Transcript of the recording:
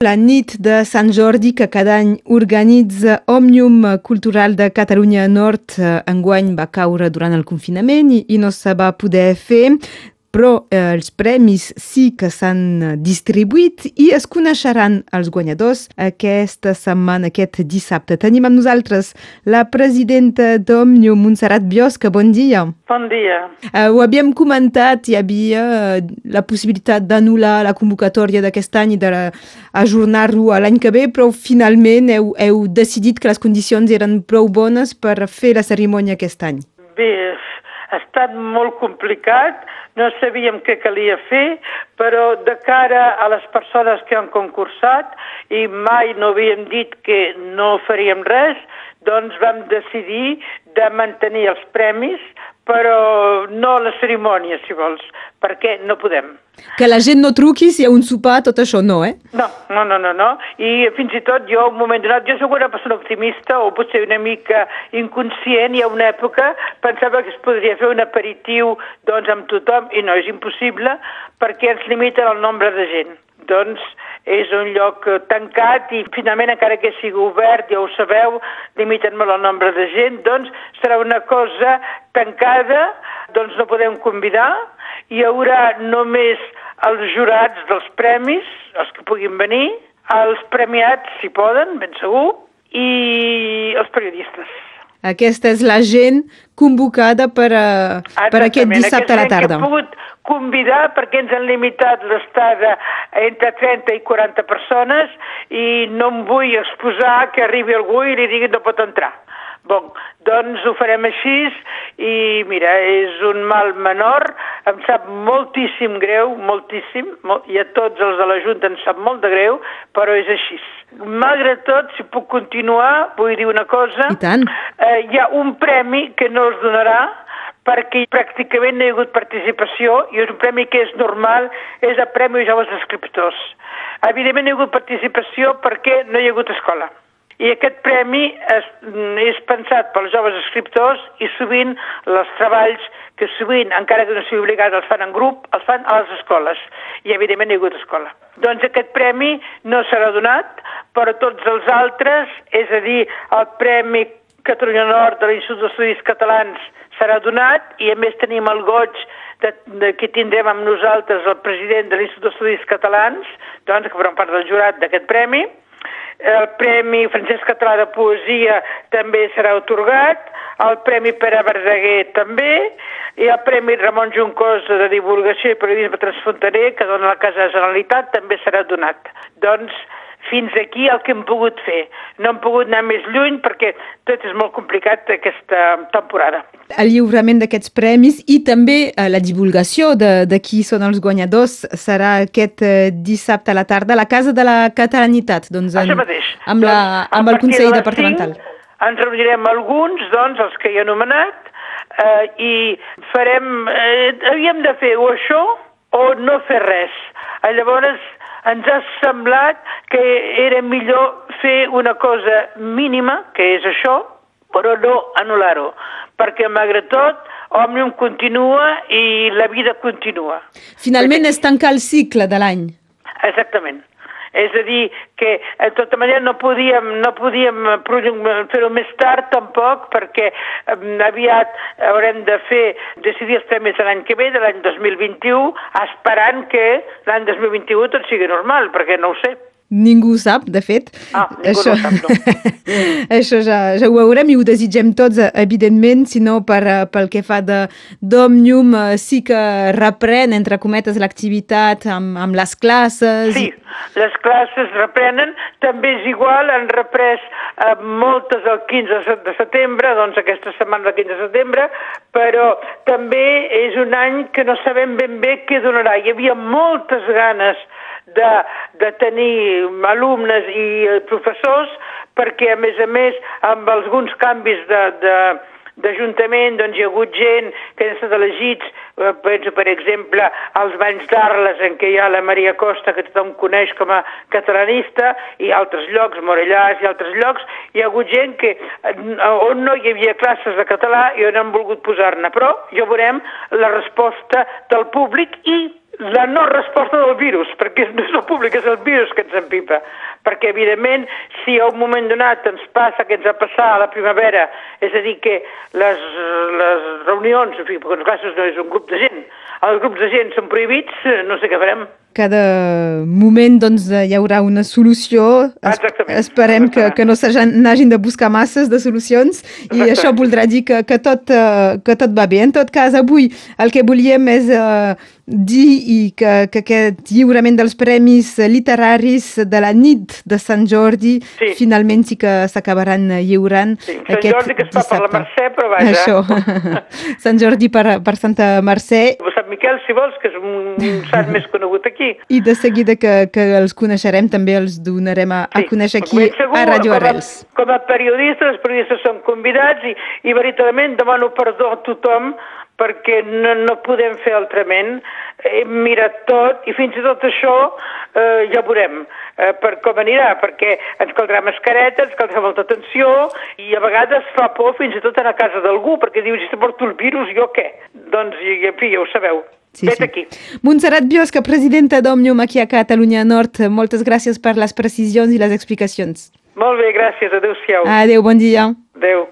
La nit de Sant Jordi que cada any organitza Òmnium Cultural de Catalunya Nord enguany va caure durant el confinament i, i no se va poder fer però eh, els premis sí que s'han distribuït i es coneixeran els guanyadors aquesta setmana, aquest dissabte. Tenim amb nosaltres la presidenta d'Òmnium, Montserrat Biosca. Bon dia. Bon dia. Eh, ho havíem comentat, hi havia eh, la possibilitat d'anul·lar la convocatòria d'aquest any i d'ajornar-lo a l'any que ve, però finalment heu, heu decidit que les condicions eren prou bones per fer la cerimònia aquest any. Bé, ha estat molt complicat, no sabíem què calia fer, però de cara a les persones que han concursat i mai no havíem dit que no faríem res, doncs vam decidir de mantenir els premis, però no la cerimònia, si vols, perquè no podem. Que la gent no truqui si hi ha un sopar, tot això no, eh? No, no, no, no, no. I fins i tot jo, un moment donat, jo soc una persona optimista o potser una mica inconscient, i a una època pensava que es podria fer un aperitiu doncs, amb tothom, i no, és impossible, perquè ens limiten el nombre de gent. Doncs és un lloc tancat i finalment encara que sigui obert, ja ho sabeu, limiten molt el nombre de gent, doncs serà una cosa tancada, doncs no podem convidar, hi haurà només els jurats dels premis, els que puguin venir, els premiats, si poden, ben segur, i els periodistes. Aquesta és la gent convocada per, a, per aquest dissabte a la tarda. Que pogut convidar perquè ens han limitat l'estada entre 30 i 40 persones i no em vull exposar que arribi algú i li digui no pot entrar. Bon, doncs ho farem així i mira, és un mal menor, em sap moltíssim greu, moltíssim, molt, i a tots els de la Junta ens sap molt de greu, però és així. Malgrat tot, si puc continuar, vull dir una cosa. I tant. Eh, hi ha un premi que no es donarà, perquè pràcticament no hi ha hagut participació i és un premi que és normal, és el Premi Joves Escriptors. Evidentment no hi ha hagut participació perquè no hi ha hagut escola. I aquest premi és, és pensat pels joves escriptors i sovint els treballs que sovint, encara que no sigui obligat, els fan en grup, els fan a les escoles. I evidentment hi ha hagut escola. Doncs aquest premi no serà donat, però tots els altres, és a dir, el Premi Catalunya Nord de l'Institut d'Estudis Catalans serà donat i a més tenim el goig de, de que tindrem amb nosaltres el president de l'Institut d'Estudis Catalans, doncs, que formen part del jurat d'aquest premi, el Premi Francesc Català de Poesia també serà otorgat, el Premi Pere Verdaguer també, i el Premi Ramon Juncosa de Divulgació i Periodisme Transfronterer, que dona la Casa de Generalitat, també serà donat. Doncs fins aquí el que hem pogut fer. No hem pogut anar més lluny perquè tot és molt complicat aquesta temporada. El lliurament d'aquests premis i també eh, la divulgació de, de qui són els guanyadors serà aquest eh, dissabte a la tarda a la Casa de la Catalanitat. Doncs en, Això mateix. Amb, la, doncs, amb el Consell Departamental. 5, ens reunirem alguns, doncs, els que he anomenat, eh, i farem... Eh, havíem de fer o això o no fer res. Llavors, ens ha semblat que era millor fer una cosa mínima, que és això, però no anul·lar-ho, perquè malgrat tot Òmnium continua i la vida continua. Finalment és tancar el cicle de l'any. Exactament. És a dir, que de tota manera no podíem, no podíem fer-ho més tard tampoc perquè aviat haurem de fer, decidir els premis de l'any que ve, de l'any 2021, esperant que l'any 2021 tot sigui normal, perquè no ho sé. Ningú ho sap, de fet. Ah, ningú això... no sap, no. això ja, ja ho veurem i ho desitgem tots, evidentment, sinó per, pel que fa d'Òmnium, sí que reprèn, entre cometes, l'activitat amb, amb les classes. Sí, les classes reprenen, també és igual, han reprès eh, moltes el 15 de setembre, doncs aquesta setmana del 15 de setembre, però també és un any que no sabem ben bé què donarà. Hi havia moltes ganes de, de tenir alumnes i professors perquè, a més a més, amb alguns canvis de, de, d'Ajuntament doncs, hi ha hagut gent que han estat elegits, eh, penso per exemple als Banys d'Arles en què hi ha la Maria Costa que tothom coneix com a catalanista i altres llocs, Morellàs i altres llocs, hi ha hagut gent que on no hi havia classes de català i on han volgut posar-ne, però ja veurem la resposta del públic i la no resposta del virus, perquè no és el públic, és el virus que ens empipa. Perquè, evidentment, si a un moment donat ens passa que ens va passar a la primavera, és a dir, que les, les reunions, en fi, perquè en casos no és un grup de gent, els grups de gent són prohibits, no sé què farem. Cada moment doncs, hi haurà una solució. Exactament. Esperem que, que no n'hagin de buscar masses de solucions i Exactament. això voldrà dir que, que, tot, eh, que tot va bé. En tot cas, avui el que volíem és uh, dir i que, que aquest lliurament dels premis literaris de la nit de Sant Jordi Sí. finalment sí que s'acabaran lliurant Sí, Sant aquest Jordi que es fa per la dissabte. Mercè, però vaja. Això. Sant Jordi per, per Santa Mercè Sant Miquel, si vols, que és un, un sant més conegut aquí. i de seguida que, que els coneixerem també els donarem a, a conèixer aquí segur, a Radio com Arrels. Com a periodistes, els periodistes són convidats i, i veritablement demano perdó a tothom perquè no, no podem fer altrament. Hem mirat tot i fins i tot això eh, ja veurem eh, per com anirà, perquè ens caldrà mascareta, ens caldrà molta atenció i a vegades fa por fins i tot anar a casa d'algú perquè dius, si porto el virus, jo què? Doncs, i, en fi, ja ho sabeu. Sí, Vet sí. aquí. Montserrat Biosca, presidenta d'Òmnium aquí a Catalunya Nord, moltes gràcies per les precisions i les explicacions. Molt bé, gràcies. Adéu-siau. Adéu, bon dia. Adéu.